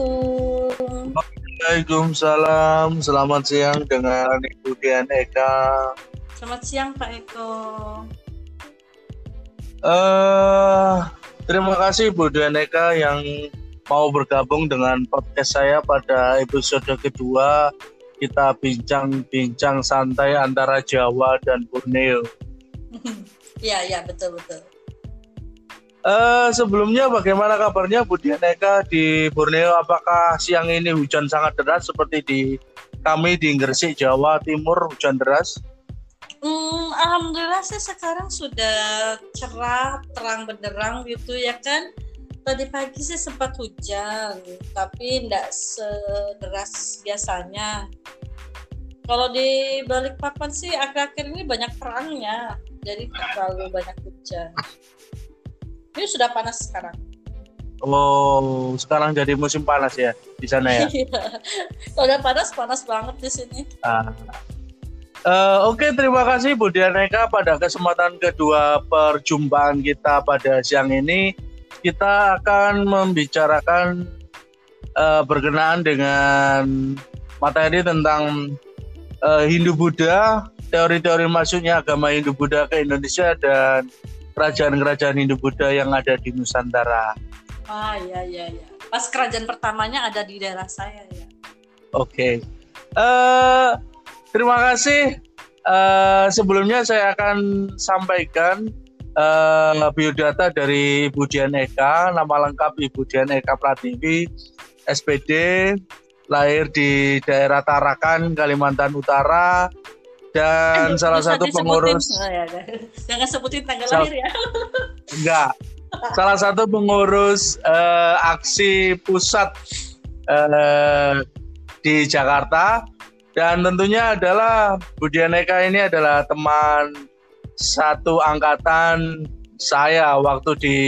Assalamualaikum. Waalaikumsalam. Selamat siang dengan Ibu Dian Eka. Selamat siang Pak Eko. Uh, terima kasih Bu Dian Eka yang mau bergabung dengan podcast saya pada episode kedua kita bincang-bincang santai antara Jawa dan Borneo. Iya, iya, betul betul. Uh, sebelumnya bagaimana kabarnya Bu Dianeka di Borneo? Apakah siang ini hujan sangat deras seperti di kami di Gresik, Jawa Timur hujan deras? Hmm, Alhamdulillah sih sekarang sudah cerah, terang benderang gitu ya kan. Tadi pagi sih sempat hujan, tapi tidak sederas biasanya. Kalau di Balikpapan sih akhir-akhir ini banyak perangnya, jadi terlalu banyak hujan. Ini sudah panas sekarang. Oh, sekarang jadi musim panas ya di sana ya? Iya. Kalau udah panas, panas banget di sini. Ah. Uh, Oke, okay, terima kasih Bu Dianeka pada kesempatan kedua perjumpaan kita pada siang ini. Kita akan membicarakan uh, berkenaan dengan materi tentang uh, Hindu Buddha, teori-teori masuknya agama Hindu Buddha ke Indonesia dan kerajaan-kerajaan Hindu Buddha yang ada di Nusantara. Ah iya iya iya. Pas kerajaan pertamanya ada di daerah saya ya. Oke. Okay. Uh, eh, terima kasih. Uh, sebelumnya saya akan sampaikan uh, biodata dari Ibu Dian Eka, nama lengkap Ibu Dian Eka Pratiwi, SPD, lahir di daerah Tarakan, Kalimantan Utara, dan eh, salah satu pengurus jangan sebutin tanggal Sal lahir ya? Enggak salah satu pengurus uh, aksi pusat uh, di Jakarta. Dan tentunya adalah Budianeka ini adalah teman satu angkatan saya waktu di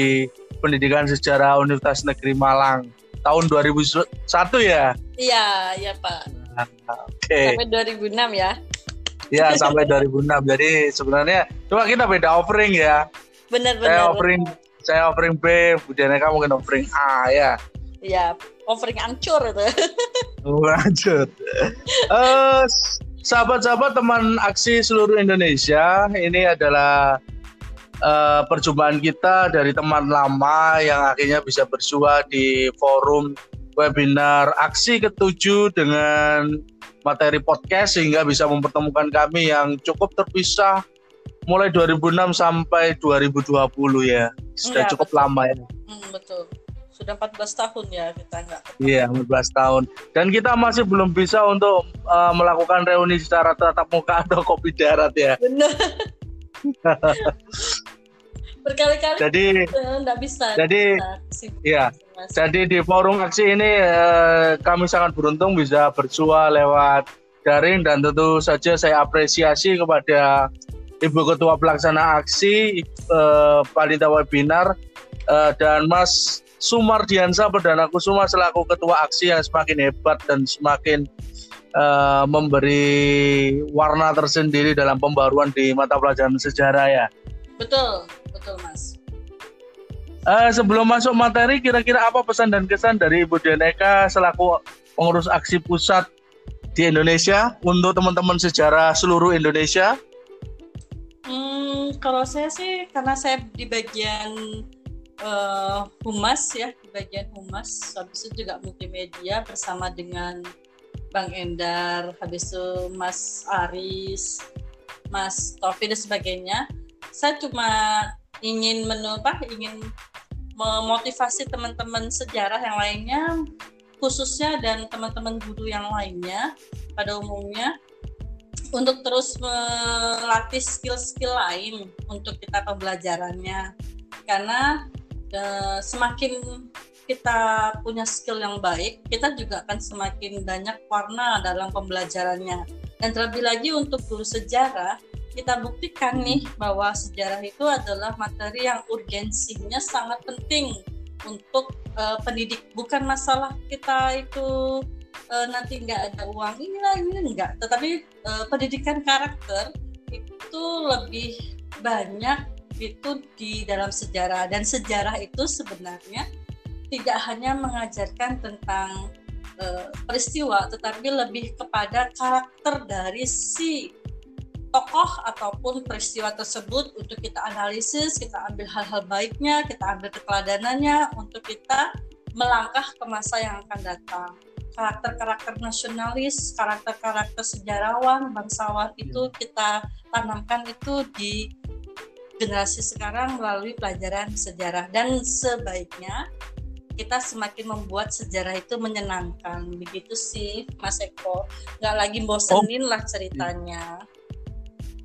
pendidikan sejarah Universitas Negeri Malang. Tahun 2001 ya? Iya iya Pak. Nah, Oke. Okay. Sampai 2006 ya. Ya sampai 2006. Jadi sebenarnya cuma kita beda offering ya. Benar benar. Saya offering saya offering B, Bu Janeka mungkin offering A ya. Iya, offering ancur itu. Oh, ancur. uh, sahabat-sahabat teman aksi seluruh Indonesia, ini adalah uh, perjumpaan kita dari teman lama yang akhirnya bisa bersua di forum webinar aksi ketujuh dengan materi podcast sehingga bisa mempertemukan kami yang cukup terpisah mulai 2006 sampai 2020 ya. Sudah ya, cukup betul. lama ya. Hmm, betul. Sudah 14 tahun ya kita enggak. Iya, 14 tahun. Dan kita masih belum bisa untuk uh, melakukan reuni secara tatap muka atau kopi darat ya. Benar. berkali-kali jadi nggak bisa jadi jadi di forum aksi ini eh, kami sangat beruntung bisa bersua lewat daring dan tentu saja saya apresiasi kepada Ibu Ketua Pelaksana Aksi eh, Panita Webinar eh, dan Mas Sumardiansa Perdana Kusuma selaku Ketua Aksi yang semakin hebat dan semakin uh, memberi warna tersendiri dalam pembaruan di mata pelajaran sejarah ya. Betul betul mas. Uh, sebelum masuk materi, kira-kira apa pesan dan kesan dari Ibu Deneka selaku pengurus aksi pusat di Indonesia untuk teman-teman sejarah seluruh Indonesia? Hmm, kalau saya sih karena saya di bagian uh, humas ya, di bagian humas, habis itu juga multimedia bersama dengan Bang Endar, habis itu Mas Aris, Mas Tofi dan sebagainya. Saya cuma ingin menubah ingin memotivasi teman-teman sejarah yang lainnya khususnya dan teman-teman guru yang lainnya pada umumnya untuk terus melatih skill-skill lain untuk kita pembelajarannya. Karena e, semakin kita punya skill yang baik kita juga akan semakin banyak warna dalam pembelajarannya. Dan terlebih lagi untuk guru sejarah kita buktikan nih bahwa sejarah itu adalah materi yang urgensinya sangat penting untuk uh, pendidik. Bukan masalah kita itu uh, nanti nggak ada uang. Inilah ini enggak tetapi uh, pendidikan karakter itu lebih banyak itu di dalam sejarah. Dan sejarah itu sebenarnya tidak hanya mengajarkan tentang peristiwa, tetapi lebih kepada karakter dari si tokoh ataupun peristiwa tersebut untuk kita analisis, kita ambil hal-hal baiknya, kita ambil keteladanannya untuk kita melangkah ke masa yang akan datang. Karakter-karakter nasionalis, karakter-karakter sejarawan, bangsawan itu iya. kita tanamkan itu di generasi sekarang melalui pelajaran sejarah dan sebaiknya kita semakin membuat sejarah itu menyenangkan begitu sih Mas Eko nggak lagi bosenin oh. lah ceritanya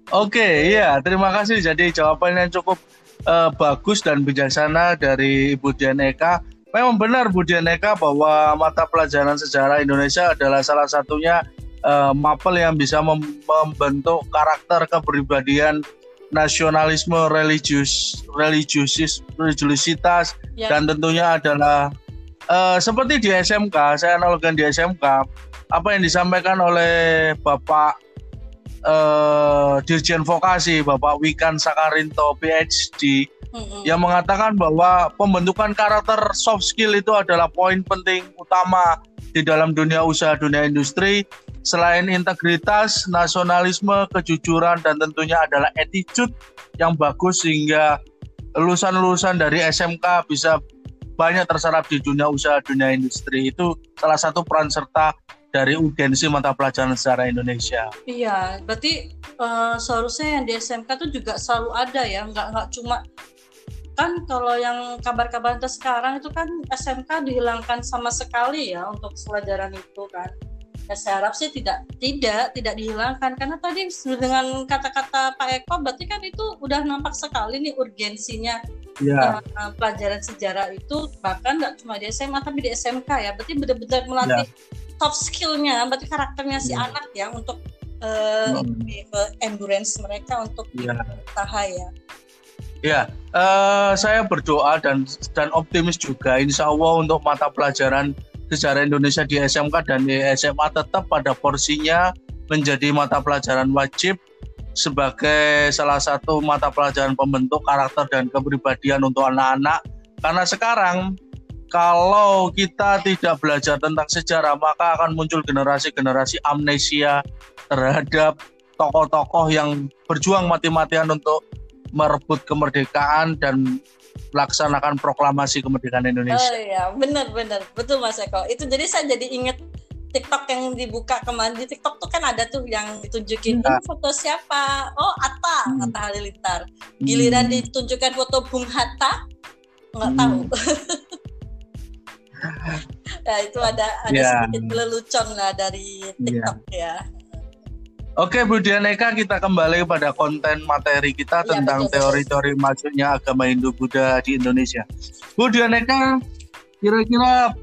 Oke, okay, iya, terima kasih. Jadi jawabannya cukup uh, bagus dan bijaksana dari Ibu Dian Eka. Memang benar Bu Dian Eka bahwa mata pelajaran sejarah Indonesia adalah salah satunya uh, mapel yang bisa mem membentuk karakter kepribadian nasionalisme religius religiusis religiusitas ya. dan tentunya adalah uh, seperti di SMK saya analogikan di SMK apa yang disampaikan oleh Bapak uh, Dirjen Vokasi Bapak Wikan Sakarinto PhD mm-hmm. yang mengatakan bahwa pembentukan karakter soft skill itu adalah poin penting utama di dalam dunia usaha dunia industri selain integritas, nasionalisme, kejujuran dan tentunya adalah attitude yang bagus sehingga lulusan-lulusan dari SMK bisa banyak terserap di dunia usaha dunia industri itu salah satu peran serta dari urgensi mata pelajaran sejarah Indonesia. Iya, berarti uh, seharusnya yang di SMK itu juga selalu ada ya, nggak nggak cuma kan kalau yang kabar-kabar sekarang itu kan SMK dihilangkan sama sekali ya untuk pelajaran itu kan. Ya, saya harap sih tidak tidak tidak dihilangkan karena tadi dengan kata-kata Pak Eko berarti kan itu udah nampak sekali nih urgensinya ya. uh, pelajaran sejarah itu bahkan nggak cuma di SMA tapi di SMK ya berarti benar-benar melatih ya soft skillnya berarti karakternya si hmm. anak ya untuk uh, hmm. endurance mereka untuk yeah. usaha ya Ya, uh, saya berdoa dan dan optimis juga, insya Allah untuk mata pelajaran sejarah Indonesia di SMK dan di SMA tetap pada porsinya menjadi mata pelajaran wajib sebagai salah satu mata pelajaran pembentuk karakter dan kepribadian untuk anak-anak. Karena sekarang kalau kita tidak belajar tentang sejarah maka akan muncul generasi-generasi amnesia terhadap tokoh-tokoh yang berjuang mati-matian untuk merebut kemerdekaan dan melaksanakan proklamasi kemerdekaan Indonesia. Oh iya, benar-benar betul Mas Eko. Itu jadi saya jadi ingat TikTok yang dibuka kemarin di TikTok tuh kan ada tuh yang ditunjukin ya. foto siapa? Oh Atta, hmm. Atta Halilintar. Giliran hmm. ditunjukkan foto Bung Hatta, nggak hmm. tahu. nah itu ada ada yeah. sedikit lelucon lah dari TikTok yeah. ya. Oke Bu Dianeka kita kembali pada konten materi kita ya, tentang teori-teori masuknya agama Hindu Buddha di Indonesia. Bu Dianeka kira-kira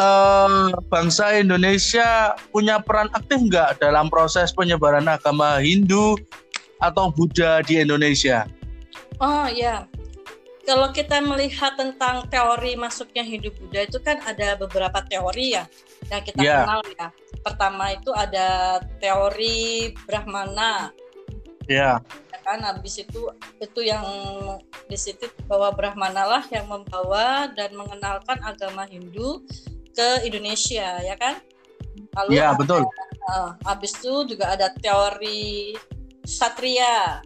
uh, bangsa Indonesia punya peran aktif nggak dalam proses penyebaran agama Hindu atau Buddha di Indonesia? Oh ya, kalau kita melihat tentang teori masuknya Hindu Buddha itu kan ada beberapa teori ya yang kita yeah. kenal ya. Pertama itu ada teori Brahmana. Ya. Yeah. kan habis itu itu yang di situ bahwa Brahmana lah yang membawa dan mengenalkan agama Hindu ke Indonesia ya kan? Lalu yeah, ada, betul. Uh, habis itu juga ada teori Satria.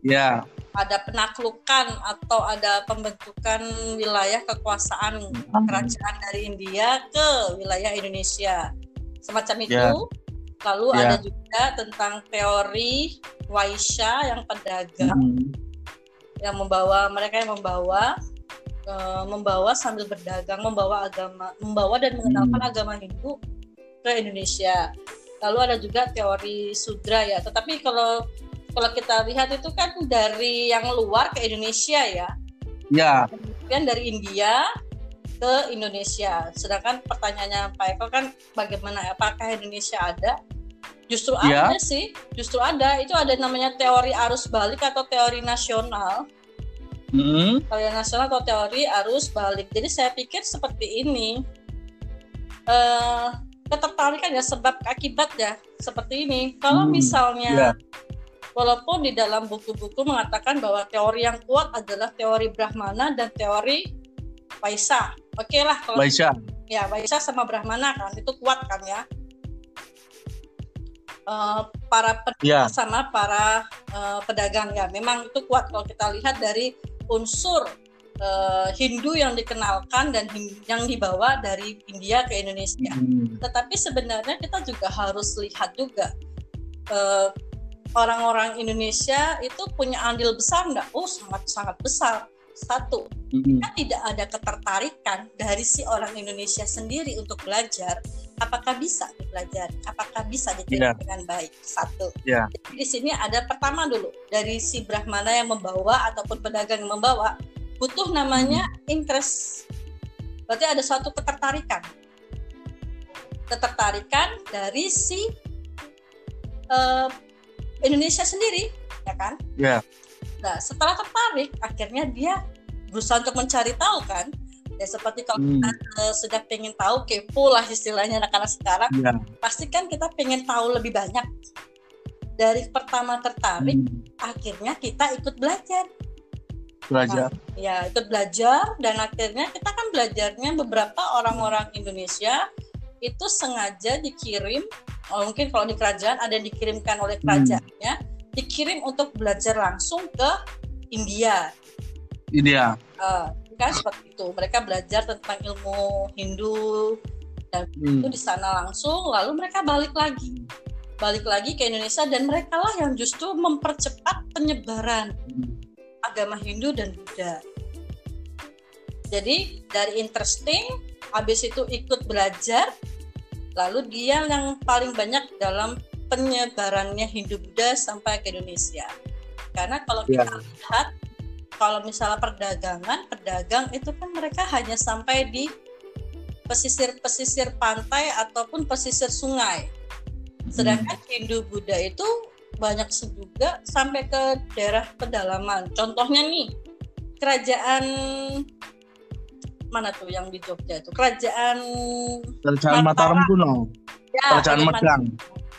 Ya. Yeah ada penaklukan atau ada pembentukan wilayah kekuasaan hmm. kerajaan dari India ke wilayah Indonesia semacam itu yeah. lalu yeah. ada juga tentang teori Waisya yang pedagang mm. yang membawa mereka yang membawa uh, membawa sambil berdagang membawa agama membawa dan mengenalkan mm. agama Hindu ke Indonesia lalu ada juga teori Sudra ya tetapi kalau kalau kita lihat itu kan dari yang luar ke Indonesia ya. Ya. Kemudian dari India ke Indonesia. Sedangkan pertanyaannya Pak Eko kan bagaimana apakah Indonesia ada? Justru ya. ada sih, justru ada. Itu ada namanya teori arus balik atau teori nasional. Hmm. Teori nasional atau teori arus balik. Jadi saya pikir seperti ini. Uh, ketertarikan ya sebab akibat ya seperti ini. Kalau hmm. misalnya yeah Walaupun di dalam buku-buku mengatakan bahwa teori yang kuat adalah teori Brahmana dan teori Waisa. Oke okay lah kalau Waisa. Ya, Waisa sama Brahmana kan itu kuat kan ya. Uh, para pedagang yeah. sama para uh, pedagang ya memang itu kuat kalau kita lihat dari unsur uh, Hindu yang dikenalkan dan yang dibawa dari India ke Indonesia. Hmm. Tetapi sebenarnya kita juga harus lihat juga uh, orang-orang Indonesia itu punya andil besar nggak? Oh sangat sangat besar satu, mm-hmm. kan tidak ada ketertarikan dari si orang Indonesia sendiri untuk belajar. Apakah bisa dipelajari? Apakah bisa diterima yeah. dengan baik? Satu. Yeah. Jadi di sini ada pertama dulu dari si Brahmana yang membawa ataupun pedagang yang membawa butuh namanya interest. Berarti ada suatu ketertarikan. Ketertarikan dari si uh, Indonesia sendiri, ya kan? Ya. Yeah Nah, setelah tertarik, akhirnya dia berusaha untuk mencari tahu kan. Ya seperti kalau hmm. kita uh, sudah pengen tahu kepo lah istilahnya anak-anak sekarang, ya. pasti kan kita pengen tahu lebih banyak. Dari pertama tertarik, hmm. akhirnya kita ikut belajar. Belajar. Nah, ya, ikut belajar dan akhirnya kita kan belajarnya beberapa orang-orang Indonesia itu sengaja dikirim, oh, mungkin kalau di kerajaan ada yang dikirimkan oleh kerajaannya. Hmm dikirim untuk belajar langsung ke India. India. Uh, kan seperti itu. Mereka belajar tentang ilmu Hindu dan hmm. itu di sana langsung. Lalu mereka balik lagi, balik lagi ke Indonesia dan mereka lah yang justru mempercepat penyebaran hmm. agama Hindu dan Buddha. Jadi dari interesting, habis itu ikut belajar, lalu dia yang paling banyak dalam penyebarannya Hindu Buddha sampai ke Indonesia. Karena kalau kita yeah. lihat kalau misalnya perdagangan, pedagang itu kan mereka hanya sampai di pesisir-pesisir pantai ataupun pesisir sungai. Sedangkan hmm. Hindu Buddha itu banyak juga sampai ke daerah pedalaman. Contohnya nih, kerajaan mana tuh yang di Jogja itu? Kerajaan Kerajaan Mataram, kuno. Ya, kerajaan Medang.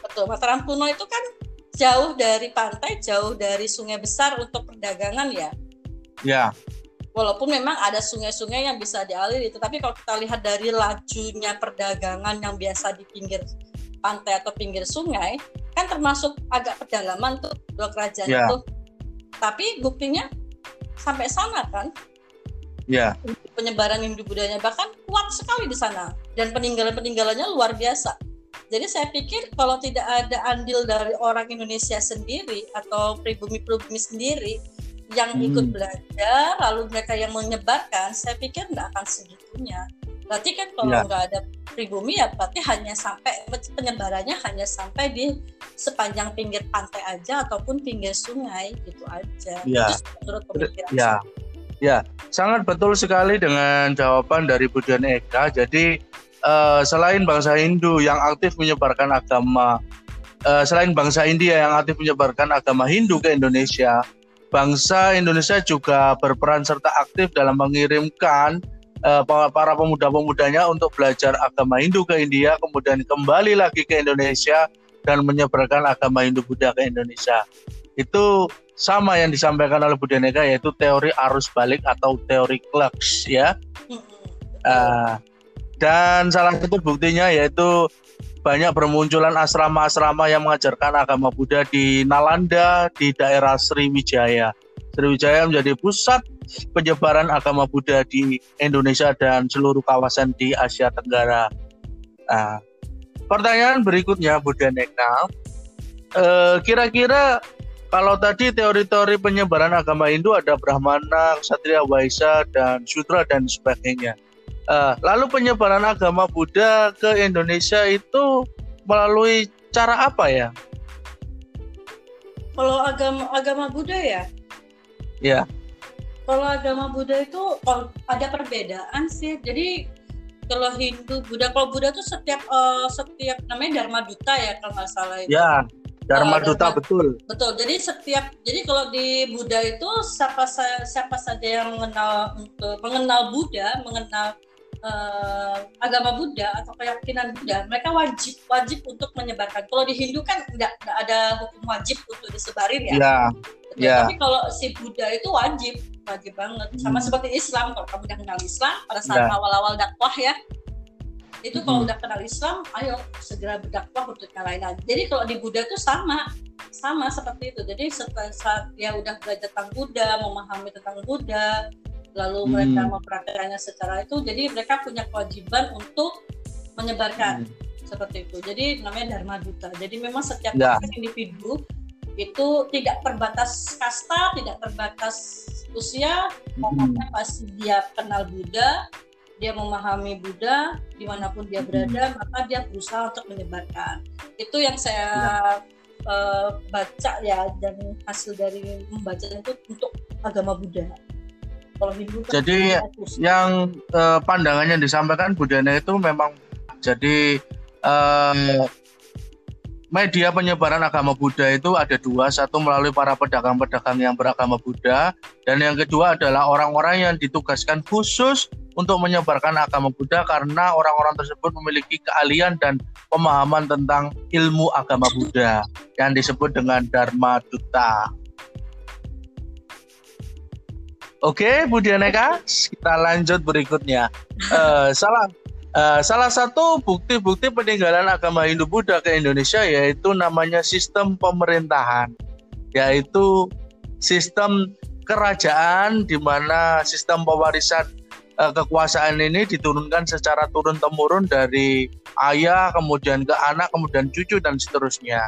Betul, Mataram kuno itu kan jauh dari pantai, jauh dari sungai besar untuk perdagangan ya. Ya. Walaupun memang ada sungai-sungai yang bisa dialiri, tetapi kalau kita lihat dari lajunya perdagangan yang biasa di pinggir pantai atau pinggir sungai, kan termasuk agak pedalaman tuh dua kerajaan ya. itu. Tapi buktinya sampai sana kan. Ya. Penyebaran Hindu Budanya bahkan kuat sekali di sana dan peninggalan-peninggalannya luar biasa jadi saya pikir kalau tidak ada andil dari orang Indonesia sendiri atau pribumi-pribumi sendiri yang hmm. ikut belajar, lalu mereka yang menyebarkan, saya pikir tidak akan segitunya. Berarti kan kalau ya. nggak ada pribumi ya berarti hanya sampai penyebarannya hanya sampai di sepanjang pinggir pantai aja ataupun pinggir sungai gitu aja. Ya. Itu menurut pemikiran ya. Ya, sangat betul sekali dengan jawaban dari Bu Eka. Jadi uh, selain bangsa Hindu yang aktif menyebarkan agama, uh, selain bangsa India yang aktif menyebarkan agama Hindu ke Indonesia, bangsa Indonesia juga berperan serta aktif dalam mengirimkan uh, para pemuda-pemudanya untuk belajar agama Hindu ke India, kemudian kembali lagi ke Indonesia dan menyebarkan agama Hindu Buddha ke Indonesia. Itu sama yang disampaikan oleh Budaneka yaitu teori arus balik atau teori klux ya. Uh, dan salah satu buktinya yaitu banyak bermunculan asrama-asrama yang mengajarkan agama Buddha di Nalanda di daerah Sriwijaya. Sriwijaya menjadi pusat penyebaran agama Buddha di Indonesia dan seluruh kawasan di Asia Tenggara. Nah, pertanyaan berikutnya Buddha Neka, eh, kira-kira kalau tadi teori-teori penyebaran agama Hindu ada Brahmana, Ksatria, Waisa, dan Sutra dan sebagainya. Uh, lalu penyebaran agama Buddha ke Indonesia itu melalui cara apa ya? Kalau agama agama Buddha ya? Ya. Kalau agama Buddha itu ada perbedaan sih. Jadi kalau Hindu Buddha, kalau Buddha itu setiap uh, setiap namanya Dharma Duta ya kalau nggak salah itu. Ya. Dharma Duta betul. Betul. Jadi setiap jadi kalau di Buddha itu siapa siapa saja yang mengenal untuk mengenal Buddha, mengenal uh, agama Buddha atau keyakinan Buddha, mereka wajib wajib untuk menyebarkan. Kalau di Hindu kan nggak ada hukum wajib untuk disebarin ya. ya. Ya. Tapi kalau si Buddha itu wajib, wajib banget. Sama Hmm. seperti Islam, kalau kamu udah kenal Islam pada saat Ya. awal-awal dakwah ya, itu kalau Hmm. udah kenal Islam, ayo segera berdakwah untuk yang lain. Jadi kalau di Buddha itu sama, sama seperti itu. Jadi setelah saat dia udah belajar tentang Buddha, memahami tentang Buddha, lalu Hmm. mereka mempraktikkannya secara itu, jadi mereka punya kewajiban untuk menyebarkan seperti itu. Jadi namanya Dharma Duta. Jadi memang setiap Ya. individu itu tidak terbatas kasta, tidak terbatas usia, Hmm. pokoknya pasti dia kenal Buddha, dia memahami Buddha di mana pun dia Hmm. berada, maka dia berusaha untuk menyebarkan. Itu yang saya Ya. eh, baca ya dan hasil dari membaca itu untuk agama Buddha. Kalau Hindu kan Jadi yang eh, pandangannya disampaikan Budana itu memang jadi eh, media penyebaran agama Buddha itu ada dua, satu melalui para pedagang-pedagang yang beragama Buddha, dan yang kedua adalah orang-orang yang ditugaskan khusus untuk menyebarkan agama Buddha karena orang-orang tersebut memiliki keahlian dan pemahaman tentang ilmu agama Buddha yang disebut dengan Dharma Duta. Oke, Bu Dianeka, kita lanjut berikutnya. Eh, salah eh, salah satu bukti-bukti peninggalan agama Hindu Buddha ke Indonesia yaitu namanya sistem pemerintahan, yaitu sistem kerajaan di mana sistem pewarisan eh, kekuasaan ini diturunkan secara turun temurun dari ayah kemudian ke anak kemudian cucu dan seterusnya.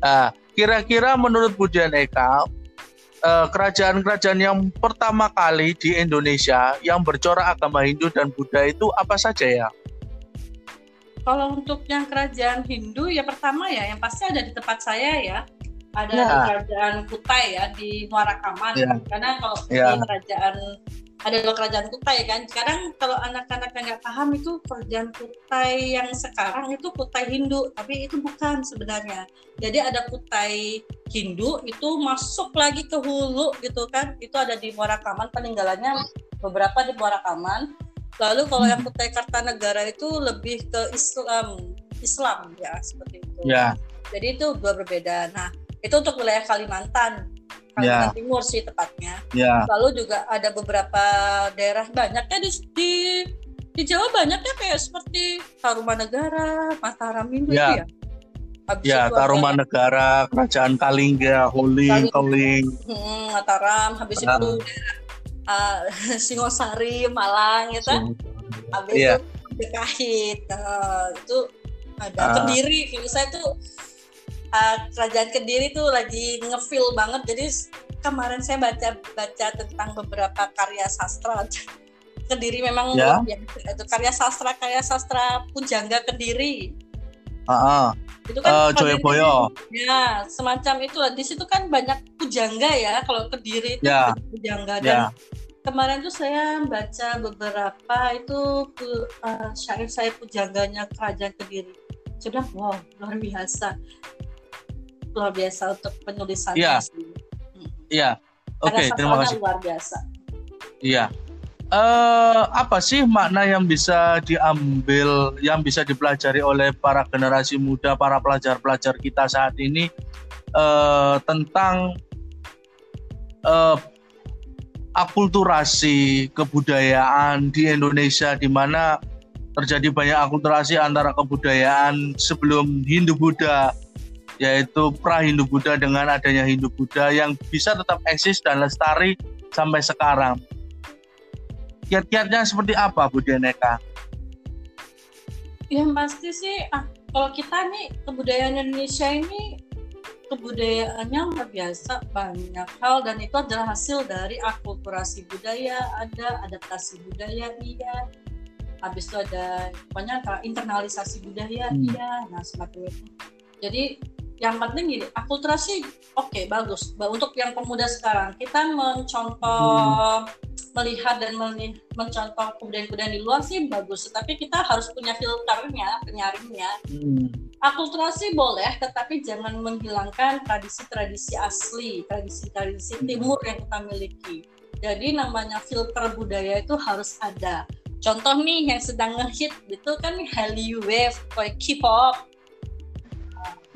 Nah, kira-kira menurut Bu Dianeka eh, kerajaan-kerajaan yang pertama kali di Indonesia yang bercorak agama Hindu dan Buddha itu apa saja ya? Kalau untuk yang kerajaan Hindu ya pertama ya yang pasti ada di tempat saya ya. Ada Ya. di kerajaan Kutai ya di Muara Kaman. Ya. Karena kalau Ya. di kerajaan ada dua kerajaan Kutai kan. Sekarang kalau anak-anak yang nggak paham itu kerajaan Kutai yang sekarang itu Kutai Hindu, tapi itu bukan sebenarnya. Jadi ada Kutai Hindu itu masuk lagi ke hulu gitu kan. Itu ada di Muara Kaman peninggalannya beberapa di Muara Kaman. Lalu kalau yang Kutai Kartanegara itu lebih ke Islam, Islam ya seperti itu. Ya, Jadi itu dua berbeda. Nah, itu untuk wilayah Kalimantan. Kalimantan Timur sih tepatnya. ya, Lalu juga ada beberapa daerah banyaknya di di, di Jawa banyaknya kayak seperti Tarumanegara, Mataram itu ya. Habis ya. Tarumanegara, Kerajaan Kalingga, Holing. Keling. hmm, Mataram, habis Ah. itu uh, Singosari, Malang gitu. Habis Iya. itu Dekahit, nah, itu ada Ah. Kediri. Kalau saya tuh uh, kerajaan Kediri tuh lagi ngefeel banget. Jadi kemarin saya baca baca tentang beberapa karya sastra. Kediri memang Ya. biasa. Itu karya sastra karya sastra Pujangga Kediri. Ah, ah. Itu Eh, kan Joyoboyo. Ya, semacam itu. Di situ kan banyak pujangga ya. Kalau Kediri itu Ya. pujangga dan Ya, kemarin tuh saya baca beberapa itu uh, syair saya pujangganya kerajaan kediri bilang wow luar biasa luar biasa untuk penulisannya Iya. iya. Oke, terima kasih. luar biasa Iya. Eh, apa sih makna yang bisa diambil, yang bisa dipelajari oleh para generasi muda, para pelajar-pelajar kita saat ini eh, tentang eh, akulturasi kebudayaan di Indonesia, di mana terjadi banyak akulturasi antara kebudayaan sebelum Hindu Buddha, yaitu pra Hindu Buddha dengan adanya Hindu Buddha yang bisa tetap eksis dan lestari sampai sekarang kiat-kiatnya seperti apa Bu Deneka? yang pasti sih ah, kalau kita nih kebudayaan Indonesia ini kebudayaannya luar biasa banyak hal dan itu adalah hasil dari akulturasi budaya ada adaptasi budaya iya habis itu ada pokoknya internalisasi budaya Hmm. iya nah semacam itu jadi yang penting gini akulturasi oke bagus. Ba- untuk yang pemuda sekarang kita mencontoh melihat dan mencontoh kebudayaan-kebudayaan di luar sih bagus. Tapi kita harus punya filternya penyaringnya. Hmm. akulturasi boleh tetapi jangan menghilangkan tradisi-tradisi asli tradisi-tradisi timur yang kita miliki. Jadi namanya filter budaya itu harus ada. Contoh nih yang sedang ngehit itu kan Hallyu Wave kayak K-pop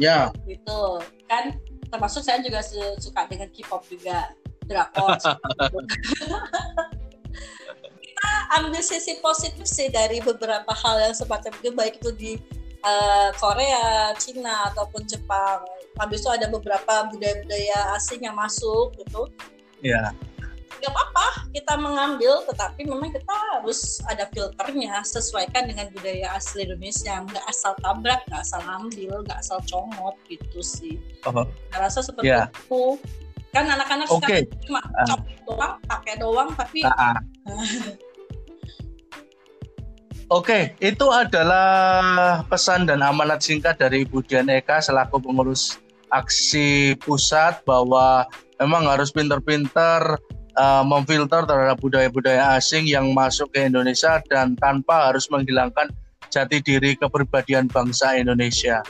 Ya, gitu kan termasuk saya juga suka dengan K-pop juga drakor kita ambil sisi positif sih dari beberapa hal yang semacam itu baik itu di uh, Korea, Cina ataupun Jepang. Habis itu ada beberapa budaya-budaya asing yang masuk gitu. Iya. Gak apa-apa kita mengambil, tetapi memang kita harus ada filternya, sesuaikan dengan budaya asli Indonesia. Nggak asal tabrak, nggak asal ambil, nggak asal comot gitu sih. Oh. Saya rasa seperti yeah. itu. Kan anak-anak okay. cuma uh. doang, pakai doang, tapi uh -uh. Oke, itu adalah pesan dan amanat singkat dari Ibu Dian Eka selaku pengurus aksi pusat bahwa memang harus pinter-pinter uh, memfilter terhadap budaya-budaya asing yang masuk ke Indonesia dan tanpa harus menghilangkan jati diri kepribadian bangsa Indonesia.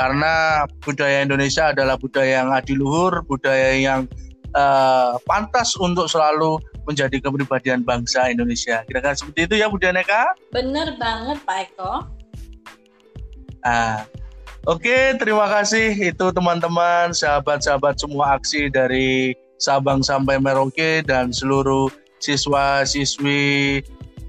Karena budaya Indonesia adalah budaya yang adiluhur, budaya yang uh, pantas untuk selalu menjadi kepribadian bangsa Indonesia. Kira-kira seperti itu ya Bu Daneka? Bener banget Pak Eko. Ah, Oke, terima kasih itu teman-teman, sahabat-sahabat semua aksi dari Sabang sampai Merauke dan seluruh siswa-siswi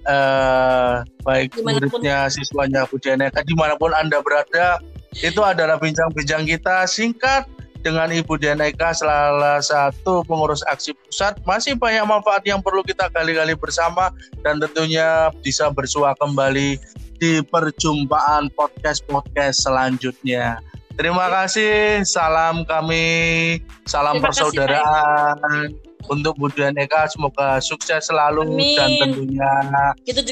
eh, baik di mana pun. muridnya, siswanya Bu Janeka di mana pun Anda berada, itu adalah bincang-bincang kita singkat dengan Ibu Dianeka salah satu pengurus aksi pusat masih banyak manfaat yang perlu kita gali-gali bersama dan tentunya bisa bersua kembali di perjumpaan podcast-podcast selanjutnya. Terima kasih, salam kami, salam Terima persaudaraan kasih, untuk Bu Dianeka semoga sukses selalu Amin. dan tentunya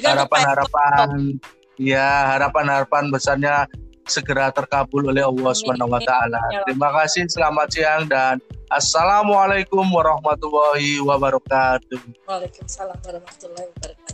harapan-harapan ya harapan-harapan besarnya segera terkabul oleh Allah Subhanahu wa taala. Terima kasih, selamat siang dan Assalamualaikum warahmatullahi wabarakatuh. Waalaikumsalam warahmatullahi wabarakatuh.